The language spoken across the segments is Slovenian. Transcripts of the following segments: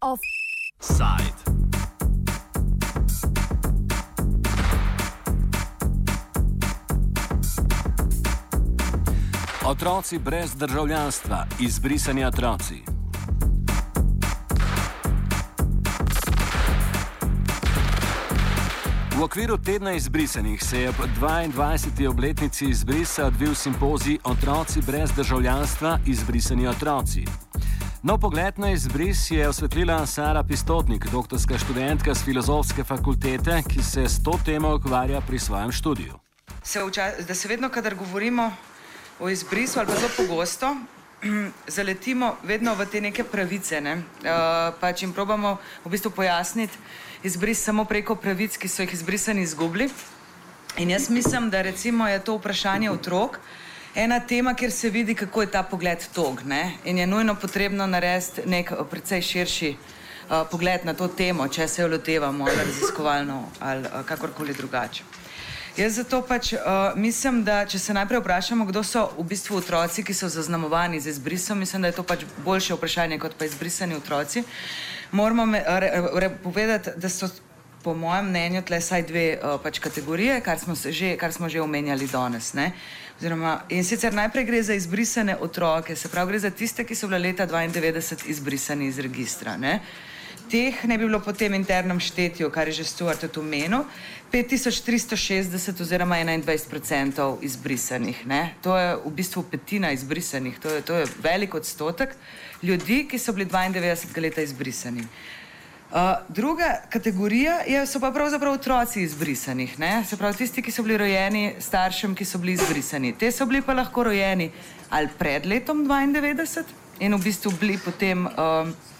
Offside. Otroci brez državljanstva, izbrisani otroci. V okviru tedna izbrisanih se je po 22. obletnici izbrisa odvil simpozij Otroci brez državljanstva, izbrisani otroci. No pogled na izbris je osvetlila Sara Pistotnik, doktorska študentka z filozofske fakultete, ki se s to temo ukvarja pri svojem študiju. Se vča, da se vedno, kadar govorimo o izbrisu, ali pa zelo pogosto, zaletimo vedno v te neke pravice. Ne? Uh, pač jim probamo v bistvu pojasniti izbris samo preko pravic, ki so jih izbrisani izgubili. In jaz mislim, da recimo je to vprašanje otrok ena tema, kjer se vidi, kako je ta pogled tog. Ne? In je nujno potrebno narediti nek precej širši uh, pogled na to temo, če se jo lotevamo ali raziskovalno ali uh, kakorkoli drugače. Jaz zato pač uh, mislim, da če se najprej vprašamo, kdo so v bistvu otroci, ki so zaznamovani z izbrisom, mislim, da je to pač boljše vprašanje kot pa izbrisani otroci. Moramo me, re, re, povedati, da so po mojem mnenju tle saj dve uh, pač kategorije, kar smo, že, kar smo že omenjali danes. Ne? Oziroma, in sicer najprej gre za izbrisane otroke, se pravi, gre za tiste, ki so bile leta 92 izbrisani iz registra. Ne? Teh ne bi bilo po tem internem štetju, kar je že Stuart tudi omenil, 5360 oziroma 21% izbrisanih. Ne? To je v bistvu petina izbrisanih, to je, to je velik odstotek ljudi, ki so bili 92 leta izbrisani. Uh, druga kategorija je, so pa pravzaprav otroci izbrisanih. Ne? Se pravi, tisti, ki so bili rojeni staršem, ki so bili izbrisani. Te so bili pa lahko rojeni ali pred letom 92 in v bistvu bili potem uh, uh,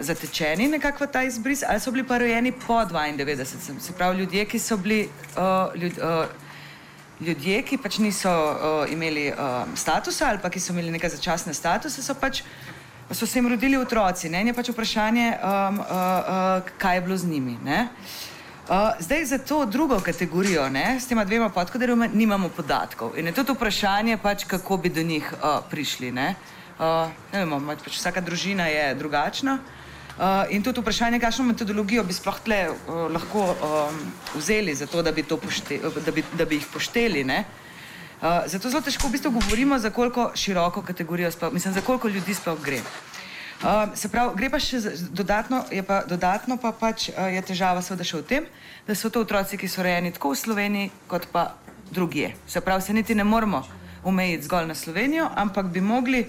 zatečeni nekako v ta izbris, ali so bili pa rojeni po 92. Se pravi, ljudje, ki so bili. Uh, ljud, uh, Ljudje, ki pač niso uh, imeli uh, statusa ali pa ki so imeli neke začasne statuse, so pač so se jim rodili otroci. Ne? In je pač vprašanje, um, uh, uh, kaj je bilo z njimi. Uh, zdaj za to drugo kategorijo, ne? s tema dvema podkaterima, nimamo podatkov. In je tudi vprašanje, pač, kako bi do njih uh, prišli. Ne? Uh, ne vemo, pač vsaka družina je drugačna. Uh, in tudi vprašanje, kakšno metodologijo bi sploh tle uh, lahko um, vzeli za to, da bi, to pošte, da bi, da bi jih pošteli. Ne? Uh, zato zelo težko v bistvu govorimo, za koliko široko kategorijo, sploh, mislim, za koliko ljudi sploh gre. Uh, se pravi, gre pa še dodatno, je pa dodatno pa pač uh, je težava seveda še v tem, da so to otroci, ki so rejeni tako v Sloveniji, kot pa drugje. Se pravi, se niti ne moramo omejiti zgolj na Slovenijo, ampak bi mogli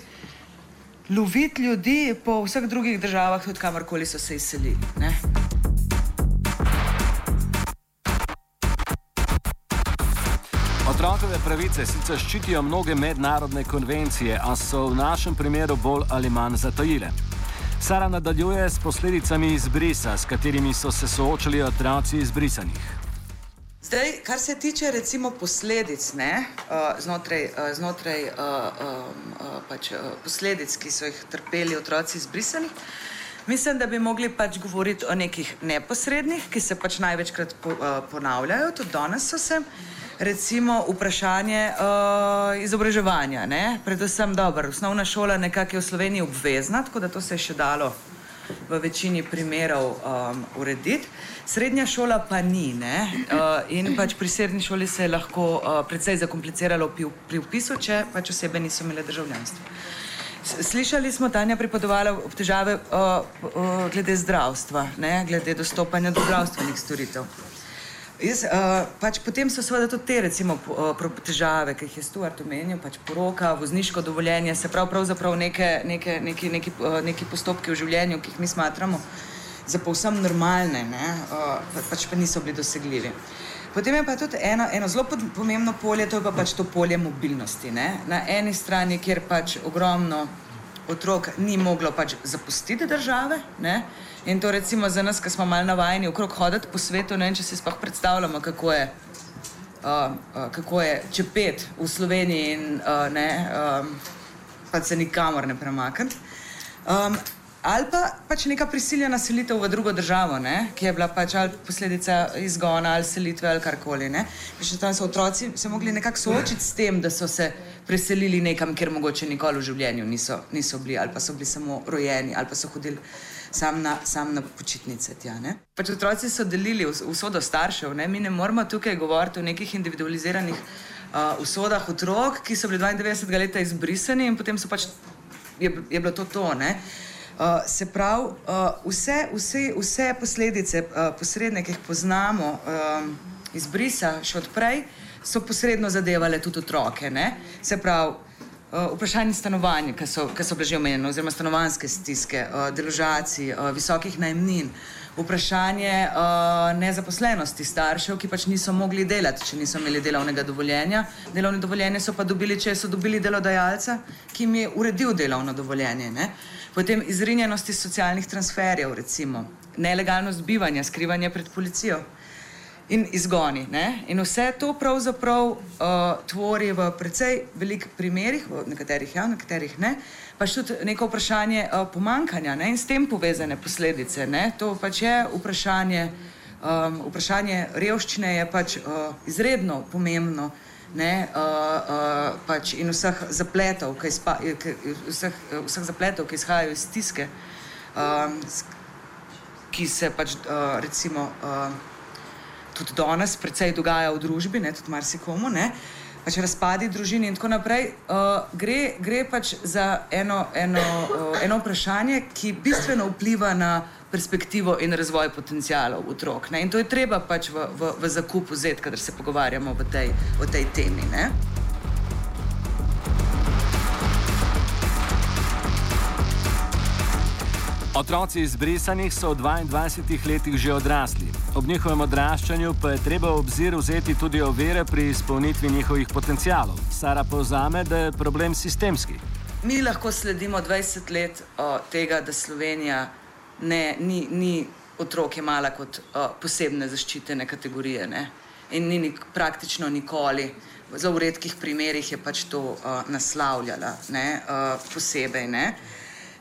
loviti ljudi po vseh drugih državah, tudi kamorkoli so se izselili. Ne? Otrokove pravice sicer ščitijo mnoge mednarodne konvencije, a so v našem primeru bolj ali manj zatajile. Sara nadaljuje s posledicami izbrisa, s katerimi so se soočali otroci izbrisanih. Zdaj, kar se tiče recimo posledic, ne, uh, znotraj, uh, znotraj uh, uh, pač, uh, posledic, ki so jih trpeli otroci izbrisanih, mislim, da bi mogli pač govoriti o nekih neposrednih, ki se pač največkrat po, uh, ponavljajo, tudi danes so se. Uh, recimo vprašanje uh, izobraževanja. Ne? Predvsem dobro, osnovna šola nekako je v Sloveniji obvezna, tako da to se je še dalo v večini primerov um, urediti. Srednja šola pa ni. Uh, in pač pri srednji šoli se je lahko uh, precej zakompliciralo pri, pri upisu, če pač osebe niso imele državljanstva. Slišali smo, Tanja pripotovala ob težave uh, uh, glede zdravstva, ne? glede dostopanja do zdravstvenih storitev. Jaz, uh, pač potem so seveda tudi te recimo, uh, težave, ki jih je Stuart omenil, pač poroka, vozniško dovoljenje, se prav, pravzaprav neke, neke, neki, neki, uh, neki postopki v življenju, ki jih mi smatramo za povsem normalne, ne, uh, pač pa niso bili dosegljivi. Potem je pa tudi eno, eno zelo pomembno polje, to je pa pač to polje mobilnosti. Ne. Na eni strani, kjer pač ogromno otrok ni moglo pač zapustiti države. Ne? In to recimo za nas, ki smo malo navajeni okrog hoditi po svetu, ne vem, če si sploh predstavljamo, kako je, uh, uh, kako je čepet v Sloveniji in uh, ne, um, pa se nikamor ne premakniti. Um, ali pa pač neka prisiljena selitev v drugo državo, ne? ki je bila pač ali posledica izgona ali selitve ali karkoli. Še tam so otroci se mogli nekako soočiti s tem, da so se preselili nekam, kjer mogoče nikoli v življenju niso, niso bili, ali pa so bili samo rojeni, ali pa so hodili sam na, sam na počitnice. Tja, pač otroci so delili usodo staršev, ne? mi ne moramo tukaj govoriti o nekih individualiziranih uh, usodah otrok, ki so bili 92 let izbrisani in potem so pač. Je, je bilo to to. Uh, se pravi, uh, vse, vse, vse posledice, uh, posredne, ki jih poznamo uh, izbrisa še odprej, so posredno zadevale tudi otroke. Ne? Se pravi, uh, vprašanje stanovanj, ki so, so bile že omenjene, oziroma stanovanske stiske, uh, deložacij, uh, visokih najmnin, vprašanje uh, nezaposlenosti staršev, ki pač niso mogli delati, če niso imeli delovnega dovoljenja. Delovne dovoljenje so pa dobili, če so dobili delodajalca, ki jim je uredil delovno dovoljenje. Ne? Potem izrinjenosti socialnih transferjev, recimo nelegalnost bivanja, skrivanje pred policijo in izgoni. Ne? In vse to pravzaprav uh, tvori v precej velikih primerih, v nekaterih ja, v nekaterih ne, pa še tudi neko vprašanje uh, pomankanja ne? in s tem povezane posledice. Ne? To pač je vprašanje, um, vprašanje revščine je pač uh, izredno pomembno. Ne, uh, uh, pač in vseh zapletov, ki, izpa, ki, vseh, vseh zapletov, ki izhajajo iz stiske, um, ki se pač uh, recimo. Uh, tudi danes precej dogaja v družbi, ne, tudi marsikomu, ne, pač razpadi družine in tako naprej, uh, gre, gre pač za eno, eno, uh, eno vprašanje, ki bistveno vpliva na perspektivo in razvoj potencijalov otrok. Ne, in to je treba pač v, v, v zakup vzeti, kadar se pogovarjamo o tej, tej temi. Ne. Otroci izbrisanih so v 22 letih že odrasli. Ob njihovem odraščanju pa je treba obzir vzeti tudi ovire pri izpolnitvi njihovih potencialov. Sara povzame, da je problem sistemski. Mi lahko sledimo 20 let o, tega, da Slovenija ne, ni, ni otrok imala kot o, posebne zaščitene kategorije ne? in ni nik, praktično nikoli. Za v redkih primerih je pač to o, naslavljala ne? O, posebej. Ne?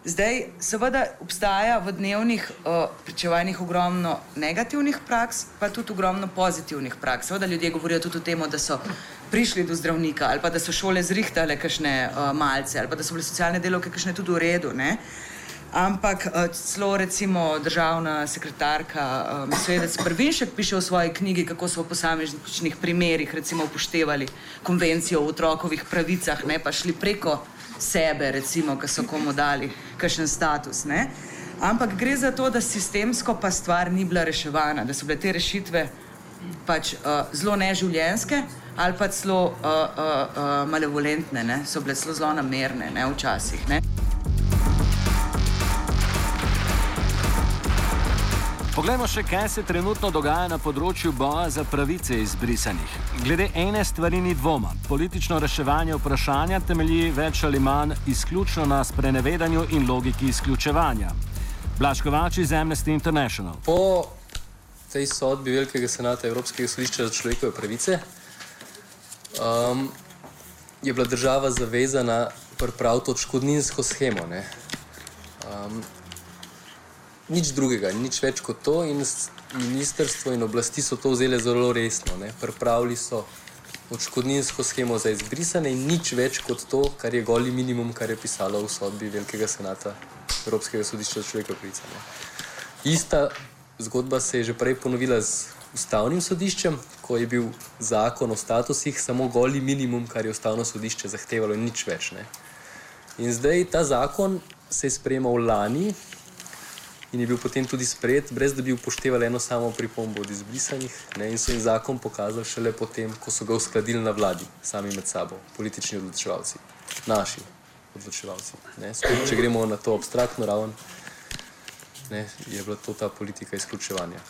Zdaj, seveda, obstaja v dnevnih uh, pričevanjih ogromno negativnih praks, pa tudi ogromno pozitivnih praks. Seveda, ljudje govorijo tudi o tem, da so prišli do zdravnika, ali pa da so šole zrihtale kakšne uh, malce, ali pa da so bile socialne delovke kakšne tudi v redu. Ne? Ampak celo recimo državna sekretarka um, Svedec Prvinšek piše v svoji knjigi, kako so v posameznih primerih recimo upoštevali konvencijo o otrokovih pravicah, ne pa šli preko sebe, recimo, ki so komu dali kakšen status. Ne? Ampak gre za to, da sistemsko pa stvar ni bila reševana, da so bile te rešitve pač uh, zelo neživljenske ali pa celo uh, uh, uh, malevolentne, ne? so bile zelo zelo namerne ne? včasih. Ne? Poglejmo še, kaj se trenutno dogaja na področju boja za pravice izbrisanih. Glede ene stvari ni dvoma. Politično reševanje vprašanja temelji več ali manj izključno na sprenevedanju in logiki izključevanja. Blaškovači iz Amnesty International. Po tej sodbi Velikega senata Evropskega sodišča za človekove pravice um, je bila država zavezana pripraviti odškodninsko schemo. Um, nič drugega, nič več kot to. In ministrstvo in oblasti so to vzeli zelo resno. Ne. Pripravili so odškodninsko schemo za izbrisane in nič več kot to, kar je goli minimum, kar je pisalo v sodbi Velikega senata Evropskega sodišča za človekove pravice. Ista zgodba se je že prej ponovila z ustavnim sodiščem, ko je bil zakon o statusih samo goli minimum, kar je ustavno sodišče zahtevalo in nič več. Ne. In zdaj ta zakon se je sprejemal lani, in je bil potem tudi sprejet, brez da bi upoštevali eno samo pripombo od izbrisanih. Ne, in so jim zakon pokazali šele potem, ko so ga uskladili na vladi, sami med sabo, politični odločevalci, naši odločevalci. Ne, spet, če gremo na to abstraktno raven, ne, je bila to ta politika izključevanja.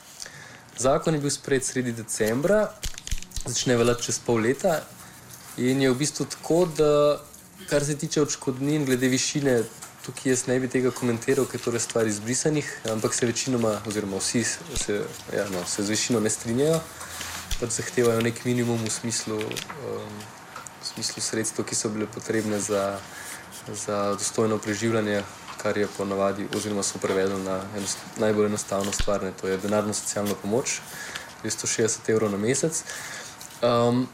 Zakon je bil sprejet sredi decembra, začne veljati čez pol leta in je v bistvu tako, da kar se tiče odškodnin, glede višine tukaj jaz ne bi tega komentiral, ker je stvar izbrisanih, ampak se večinoma, oziroma vsi se, ja, no, se z višino ne strinjajo, pač zahtevajo nek minimum v smislu, um, v smislu sredstev, ki so bile potrebne za, za dostojno preživljanje kar je ponavadi, oziroma so prevedli na enost, najbolj enostavno stvar, ne, to je denarno socialno pomoč, 260 evrov na mesec. Um,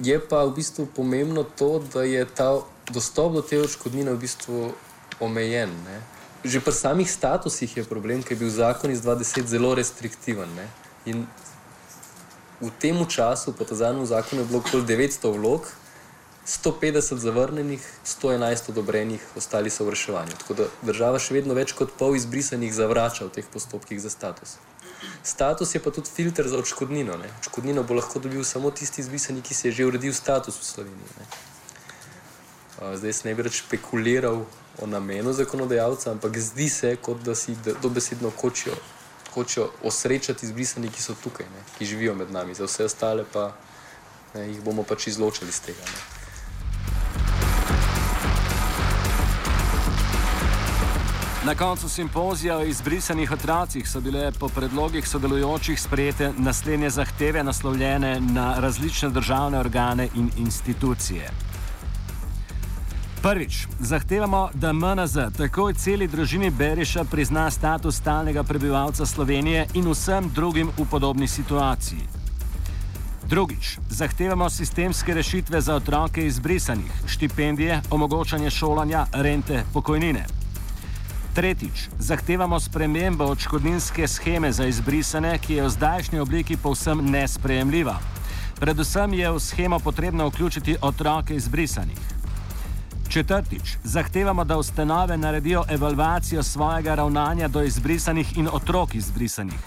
je pa v bistvu pomembno to, da je ta dostop do te odškodnine v bistvu omejen. Ne. Že pri samih statusih je problem, ker je bil zakon iz 2010 zelo restriktiven. Ne. In v tem času, po tem zadnjem zakonu, je bilo okoli 900 vlog, 150 zavrnjenih, 111 odobrenih, ostali so v reševanju. Tako da država še vedno več kot pol izbrisanih zavrača v teh postopkih za status. Status je pa tudi filter za odškodnino. Ne. Odškodnino bo lahko dobil samo tisti izbrisani, ki si je že uredil status v Sloveniji. Ne. Zdaj se ne bi več špekuliral o namenu zakonodajalca, ampak zdi se, kot da si dobesedno hočejo, hočejo osrečati izbrisani, ki so tukaj, ne, ki živijo med nami, za vse ostale pa ne, jih bomo pač izločili iz tega. Ne. Na koncu simpozija o izbrisanih otrocih so bile po predlogih sodelujočih sprejete naslednje zahteve, naslovljene na različne državne organe in institucije. Prvič, zahtevamo, da MNZ takoj celi družini Beriša prizna status stalnega prebivalca Slovenije in vsem drugim v podobni situaciji. Drugič, zahtevamo sistemske rešitve za otroke izbrisanih, štipendije, omogočanje šolanja, rente, pokojnine. Tretjič, zahtevamo spremembo odškodninske scheme za izbrisane, ki je v zdajšnji obliki povsem nesprejemljiva. Predvsem je v schemo potrebno vključiti otroke izbrisanih. Četrtič, zahtevamo, da ustanove naredijo evalvacijo svojega ravnanja do izbrisanih in otrok izbrisanih.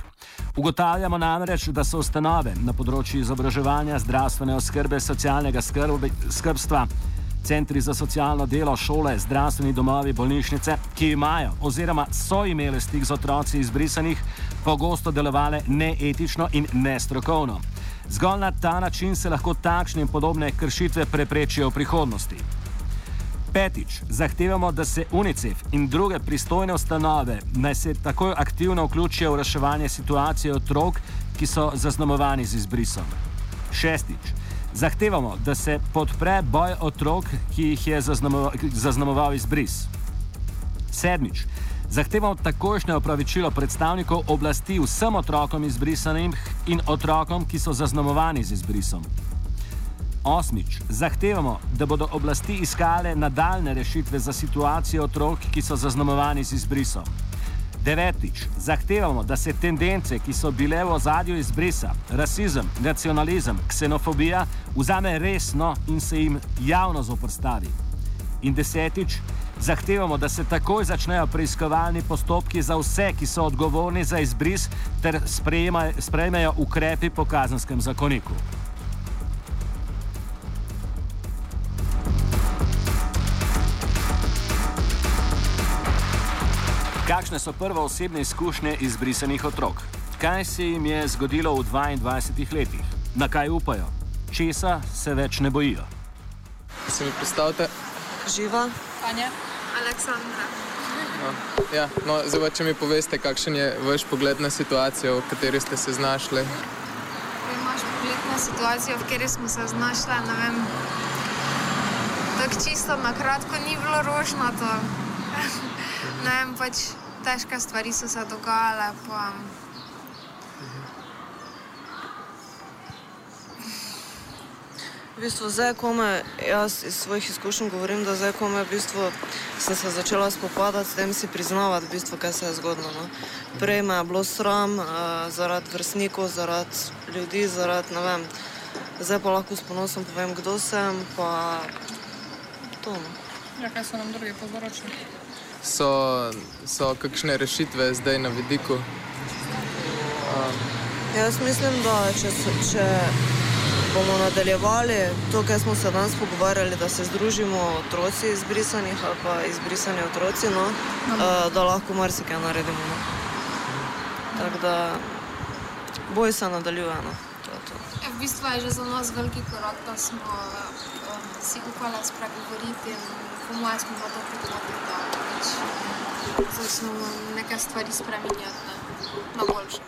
Ugotavljamo namreč, da so ustanove na področju izobraževanja, zdravstvene oskrbe, socialnega skrbi, skrbstva, centri za socialno delo, šole, zdravstveni domovi, bolnišnice, ki imajo oziroma so imeli stik z otroci izbrisanih, pogosto delovale neetično in nestrokovno. Zgolj na ta način se lahko takšne in podobne kršitve preprečijo v prihodnosti. Petič, zahtevamo, da se UNICEF in druge pristojne ustanove naj se takoj aktivno vključijo v reševanje situacije otrok, ki so zaznamovani z izbrisom. Šestič, Zahtevamo, da se podpre boj otrok, ki jih je zaznamoval, zaznamoval izbris. Sedmič. Zahtevamo takošnje opravičilo predstavnikov oblasti vsem otrokom izbrisanim in otrokom, ki so zaznamovani z izbrisom. Osmič. Zahtevamo, da bodo oblasti iskale nadaljne rešitve za situacijo otrok, ki so zaznamovani z izbrisom. Devetič, zahtevamo, da se tendence, ki so bile v ozadju izbrisa, rasizem, nacionalizem, ksenofobija, vzame resno in se jim javno zoprstavi. In desetič, zahtevamo, da se takoj začnejo preiskovalni postopki za vse, ki so odgovorni za izbris, ter sprejmejo ukrepi po kazenskem zakoniku. Kakšne so prve osebne izkušnje izbrisanih otrok? Kaj se jim je zgodilo v 22 letih? Na kaj upajo? Česa se več ne bojijo? Se mi predstavljate? Živa. Anja. Aleksandra. No, ja, no, zdaj, če mi poveste, kakšen je vaš pogled na situacijo, v kateri ste se znašli? Imaš pogled na situacijo, v kateri smo se znašli. Tako čisto na kratko ni bilo rožnato. Ne vem, pač težke stvari so se dogajale. Pa... V bistvu, zdaj, ko me, jaz iz svojih izkušenj govorim, da zdaj, ko me v bistvu, sem se začela spopadati s tem, si priznavati, v bistvu, kaj se je zgodilo. No. Prej me je bilo sram uh, zaradi vrstnikov, zaradi ljudi, zaradi ne vem. Zdaj pa lahko s ponosom povem, kdo sem. Pa to. No. Ja, kaj so nam drugi povzročili? So, so kakšne rešitve zdaj na vidiku? Um. Jaz mislim, da če, če bomo nadaljevali to, kar smo se danes pogovarjali, da se združimo otroci izbrisanih ali pa izbrisani otroci, no, uh, da lahko marsikaj naredimo. No. Tako da boj se nadaljuje. No. Ja, v bistvu je že za nas veliki korak, da smo um, si upali spregovoriti in po mojem smo pa to pripravili, začnu neke stvari spreminjati ne? na boljše.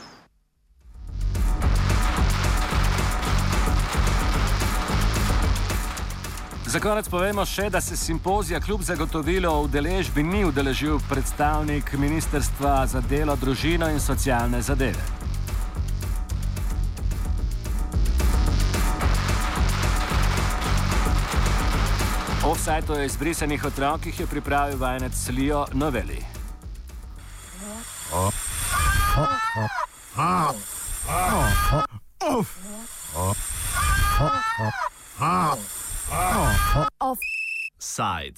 Za konec povemo še, da se simpozija kljub zagotovilu o udeležbi ni udeležil predstavnik Ministrstva za delo, družino in socialne zadeve. sajt o izbrisanih otrokih je pripravil vajenec Lijo Noveli. Offside.